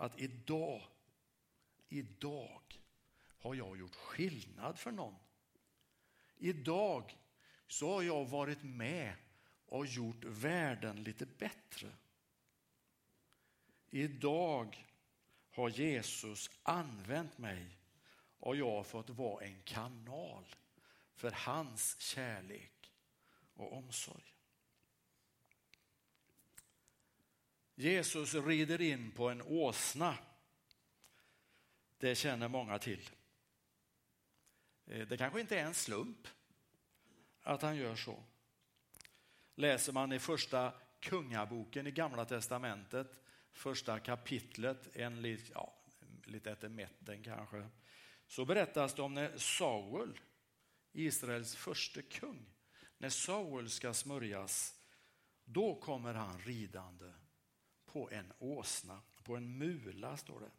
att idag, idag har jag gjort skillnad för någon. Idag så har jag varit med och gjort världen lite bättre. Idag har Jesus använt mig och jag har fått vara en kanal för hans kärlek och omsorg. Jesus rider in på en åsna. Det känner många till. Eh, det kanske inte är en slump att han gör så. Läser man i första kungaboken i Gamla testamentet, första kapitlet, en ja, lite efter mätten kanske, så berättas det om när Saul, Israels första kung, när Saul ska smörjas, då kommer han ridande på en åsna, på en mula står det.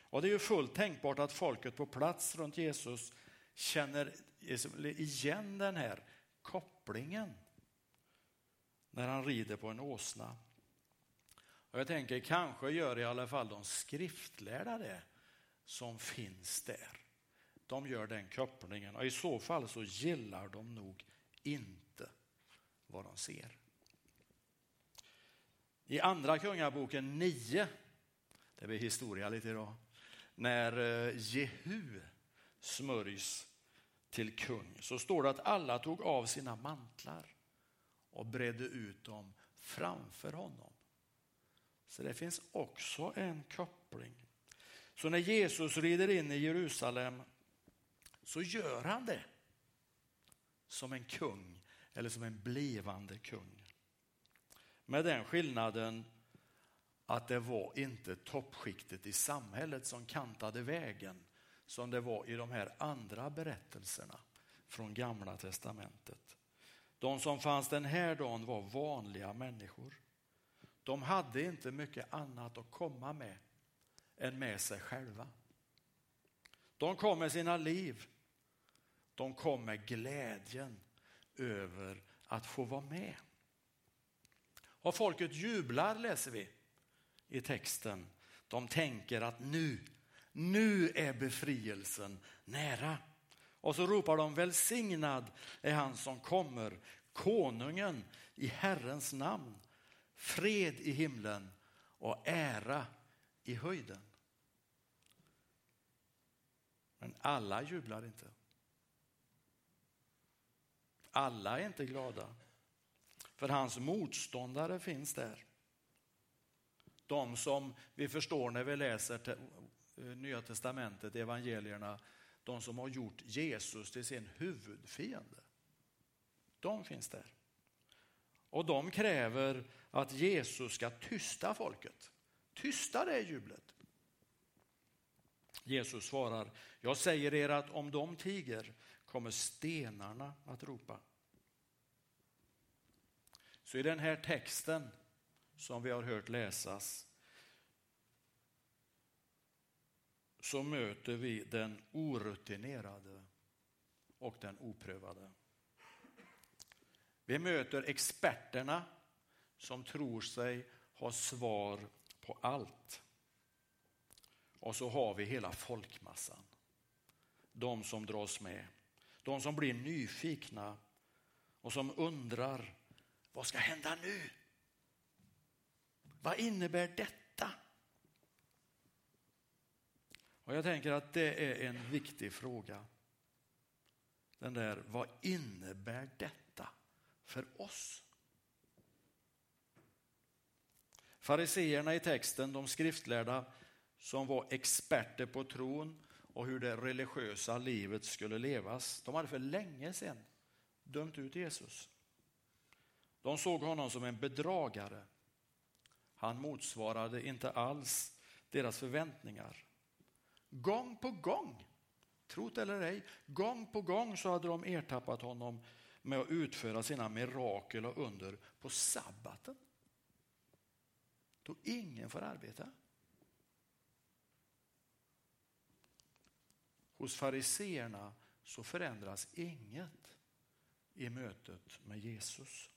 Och det är ju fullt tänkbart att folket på plats runt Jesus känner liksom igen den här kopplingen när han rider på en åsna. Och jag tänker kanske gör i alla fall de skriftlärda det som finns där. De gör den kopplingen och i så fall så gillar de nog inte vad de ser. I andra kungaboken 9, det blir historia lite idag, när eh, Jehu smörjs till kung så står det att alla tog av sina mantlar och bredde ut dem framför honom. Så det finns också en koppling. Så när Jesus rider in i Jerusalem så gör han det som en kung eller som en blivande kung. Med den skillnaden att det var inte toppskiktet i samhället som kantade vägen som det var i de här andra berättelserna från Gamla testamentet. De som fanns den här dagen var vanliga människor. De hade inte mycket annat att komma med än med sig själva. De kom med sina liv. De kom med glädjen över att få vara med. Och folket jublar läser vi i texten. De tänker att nu, nu är befrielsen nära. Och så ropar de välsignad är han som kommer, konungen i Herrens namn. Fred i himlen och ära i höjden. Men alla jublar inte. Alla är inte glada. För hans motståndare finns där. De som vi förstår när vi läser Nya testamentet, evangelierna, de som har gjort Jesus till sin huvudfiende. De finns där. Och de kräver att Jesus ska tysta folket. Tysta det jublet. Jesus svarar, jag säger er att om de tiger kommer stenarna att ropa. Så i den här texten som vi har hört läsas så möter vi den orutinerade och den oprövade. Vi möter experterna som tror sig ha svar på allt. Och så har vi hela folkmassan. De som dras med, de som blir nyfikna och som undrar vad ska hända nu? Vad innebär detta? Och jag tänker att det är en viktig fråga. Den där, vad innebär detta för oss? Fariseerna i texten, de skriftlärda som var experter på tron och hur det religiösa livet skulle levas, de hade för länge sedan dömt ut Jesus. De såg honom som en bedragare. Han motsvarade inte alls deras förväntningar. Gång på gång, trot eller ej, gång på gång så hade de ertappat honom med att utföra sina mirakel och under på sabbaten. Då ingen får arbeta. Hos fariseerna så förändras inget i mötet med Jesus.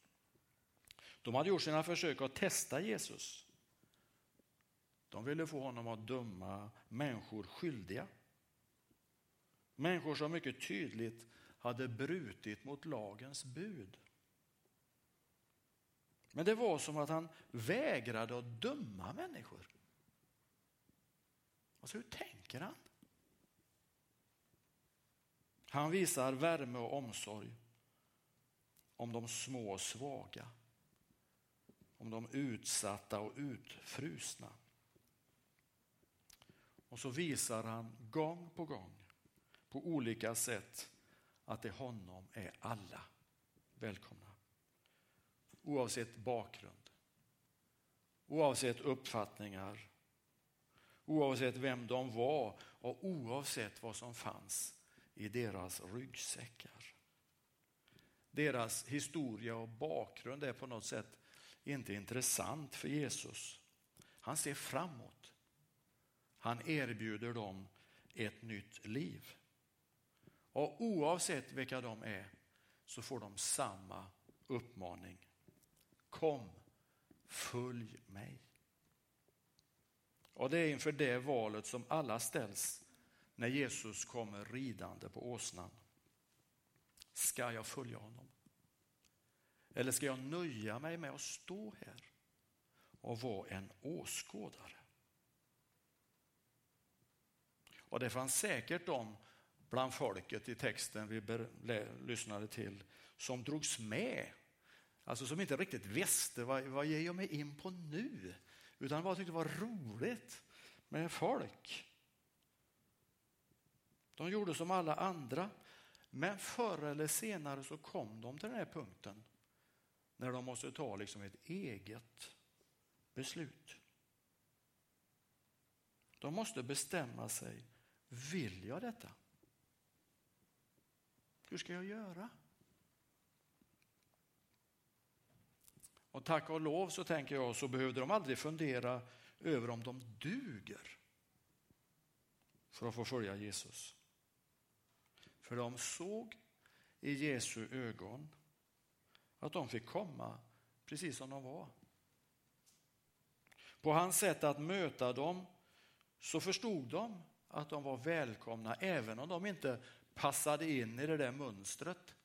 De hade gjort sina försök att testa Jesus. De ville få honom att döma människor skyldiga. Människor som mycket tydligt hade brutit mot lagens bud. Men det var som att han vägrade att döma människor. Alltså hur tänker han? Han visar värme och omsorg om de små och svaga, om de utsatta och utfrusna. Och så visar han gång på gång på olika sätt att det honom är alla välkomna. Oavsett bakgrund, oavsett uppfattningar, oavsett vem de var och oavsett vad som fanns i deras ryggsäckar. Deras historia och bakgrund är på något sätt inte intressant för Jesus. Han ser framåt. Han erbjuder dem ett nytt liv. Och oavsett vilka de är så får de samma uppmaning. Kom, följ mig. Och det är inför det valet som alla ställs när Jesus kommer ridande på åsnan. Ska jag följa honom? Eller ska jag nöja mig med att stå här och vara en åskådare? Och det fanns säkert de bland folket i texten vi lyssnade till som drogs med. Alltså som inte riktigt visste vad, vad ger jag mig in på nu? Utan bara tyckte det var roligt med folk. De gjorde som alla andra. Men förr eller senare så kom de till den här punkten när de måste ta liksom ett eget beslut. De måste bestämma sig. Vill jag detta? Hur ska jag göra? Och tack och lov så tänker jag så behövde de aldrig fundera över om de duger för att få följa Jesus. För de såg i Jesu ögon att de fick komma precis som de var. På hans sätt att möta dem så förstod de att de var välkomna även om de inte passade in i det där mönstret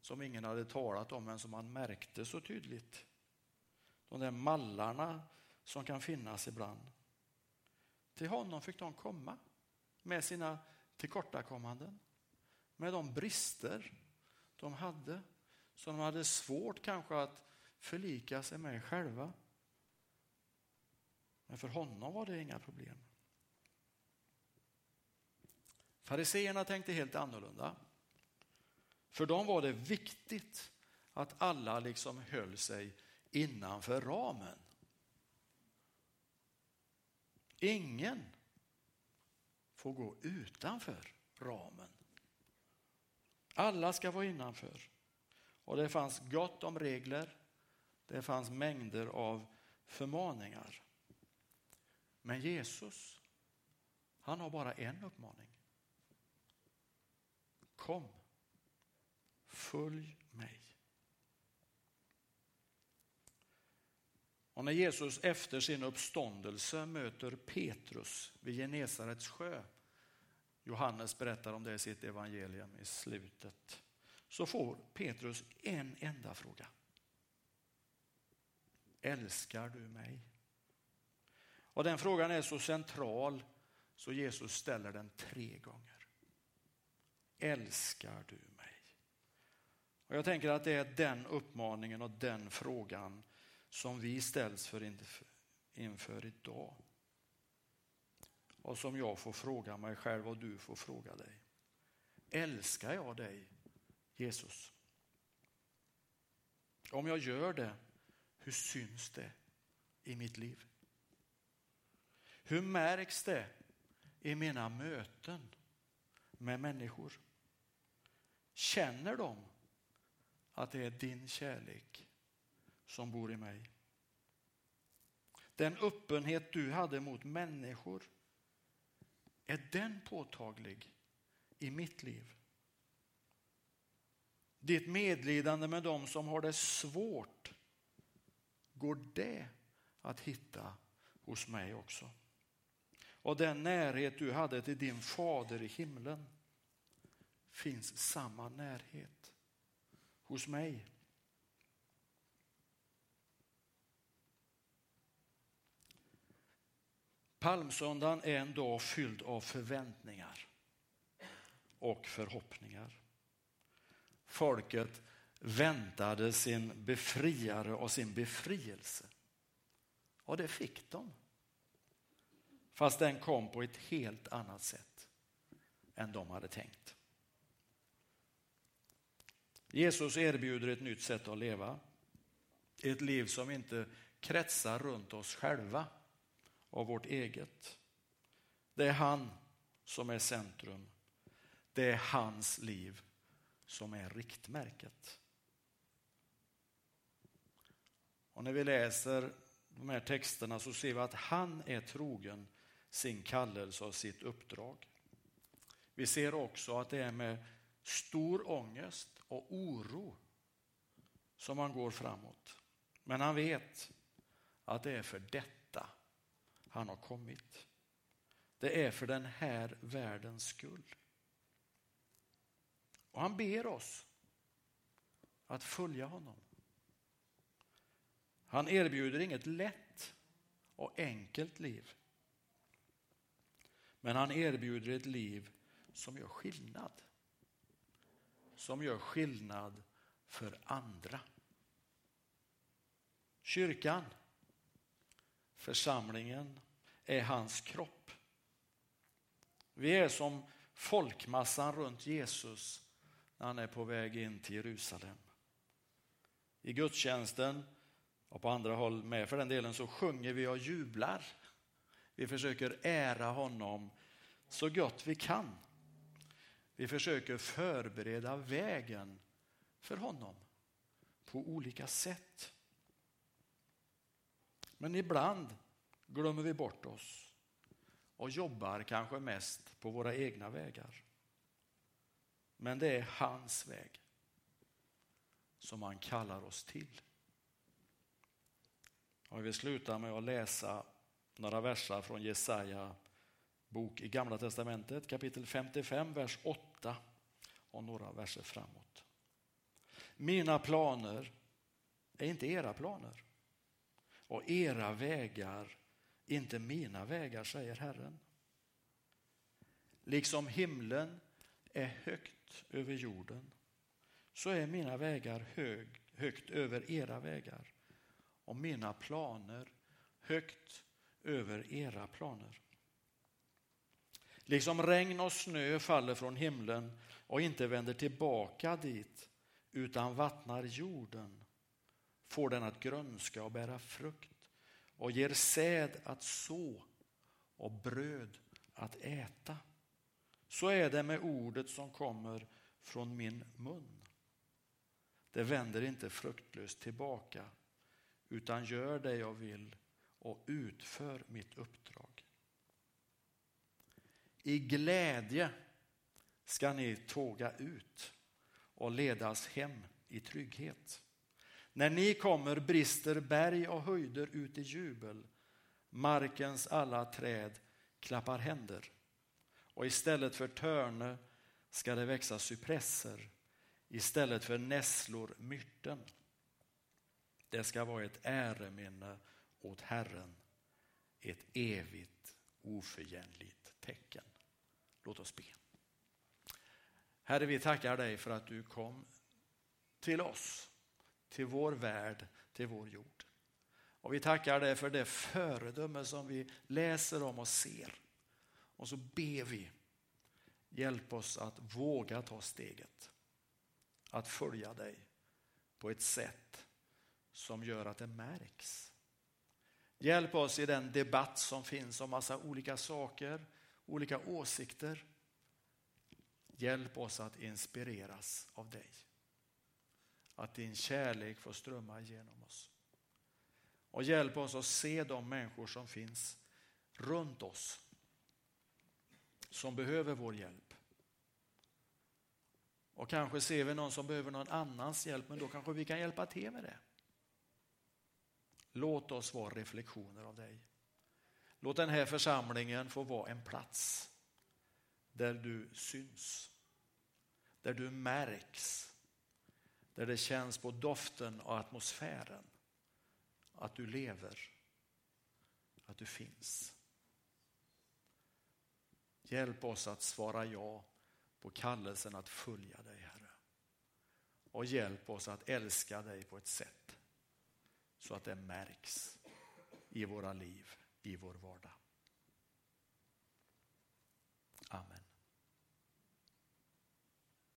som ingen hade talat om men som man märkte så tydligt. De där mallarna som kan finnas ibland. Till honom fick de komma med sina tillkortakommanden, med de brister de hade, som de hade svårt kanske att förlika sig med själva. Men för honom var det inga problem. Fariseerna tänkte helt annorlunda. För dem var det viktigt att alla liksom höll sig innanför ramen. Ingen får gå utanför ramen. Alla ska vara innanför. Och det fanns gott om regler. Det fanns mängder av förmaningar. Men Jesus, han har bara en uppmaning. Kom, följ mig. Och när Jesus efter sin uppståndelse möter Petrus vid Genesarets sjö, Johannes berättar om det i sitt evangelium i slutet, så får Petrus en enda fråga. Älskar du mig? Och den frågan är så central så Jesus ställer den tre gånger. Älskar du mig? Och jag tänker att det är den uppmaningen och den frågan som vi ställs för inför idag. Och som jag får fråga mig själv och du får fråga dig. Älskar jag dig Jesus? Om jag gör det, hur syns det i mitt liv? Hur märks det i mina möten med människor? Känner de att det är din kärlek som bor i mig? Den öppenhet du hade mot människor, är den påtaglig i mitt liv? Ditt medlidande med dem som har det svårt, går det att hitta hos mig också. Och den närhet du hade till din fader i himlen finns samma närhet hos mig. Palmsöndagen är en dag fylld av förväntningar och förhoppningar. Folket väntade sin befriare och sin befrielse. Och det fick de. Fast den kom på ett helt annat sätt än de hade tänkt. Jesus erbjuder ett nytt sätt att leva. Ett liv som inte kretsar runt oss själva och vårt eget. Det är han som är centrum. Det är hans liv som är riktmärket. Och när vi läser de här texterna så ser vi att han är trogen sin kallelse och sitt uppdrag. Vi ser också att det är med stor ångest och oro som han går framåt. Men han vet att det är för detta han har kommit. Det är för den här världens skull. Och han ber oss att följa honom. Han erbjuder inget lätt och enkelt liv. Men han erbjuder ett liv som gör skillnad. Som gör skillnad för andra. Kyrkan, församlingen, är hans kropp. Vi är som folkmassan runt Jesus när han är på väg in till Jerusalem. I gudstjänsten och på andra håll med för den delen så sjunger vi och jublar. Vi försöker ära honom så gott vi kan. Vi försöker förbereda vägen för honom på olika sätt. Men ibland glömmer vi bort oss och jobbar kanske mest på våra egna vägar. Men det är hans väg som han kallar oss till. Och vill sluta med att läsa några verser från Jesaja bok i Gamla testamentet kapitel 55, vers 8 och några verser framåt. Mina planer är inte era planer och era vägar inte mina vägar, säger Herren. Liksom himlen är högt över jorden så är mina vägar hög, högt över era vägar och mina planer högt över era planer. Liksom regn och snö faller från himlen och inte vänder tillbaka dit utan vattnar jorden får den att grönska och bära frukt och ger säd att så och bröd att äta. Så är det med ordet som kommer från min mun. Det vänder inte fruktlöst tillbaka utan gör det jag vill och utför mitt uppdrag. I glädje ska ni tåga ut och ledas hem i trygghet. När ni kommer brister berg och höjder ut i jubel. Markens alla träd klappar händer. Och istället för törne ska det växa cypresser, istället för nässlor myrten. Det ska vara ett äreminne åt Herren, ett evigt oförgängligt tecken. Låt oss be. Herre, vi tackar dig för att du kom till oss, till vår värld, till vår jord. Och vi tackar dig för det föredöme som vi läser om och ser. Och så ber vi, hjälp oss att våga ta steget. Att följa dig på ett sätt som gör att det märks. Hjälp oss i den debatt som finns om massa olika saker, olika åsikter. Hjälp oss att inspireras av dig. Att din kärlek får strömma igenom oss. Och hjälp oss att se de människor som finns runt oss som behöver vår hjälp. Och kanske ser vi någon som behöver någon annans hjälp, men då kanske vi kan hjälpa till med det. Låt oss vara reflektioner av dig. Låt den här församlingen få vara en plats där du syns, där du märks, där det känns på doften och atmosfären att du lever, att du finns. Hjälp oss att svara ja på kallelsen att följa dig, Herre. Och hjälp oss att älska dig på ett sätt så att det märks i våra liv, i vår vardag. Amen.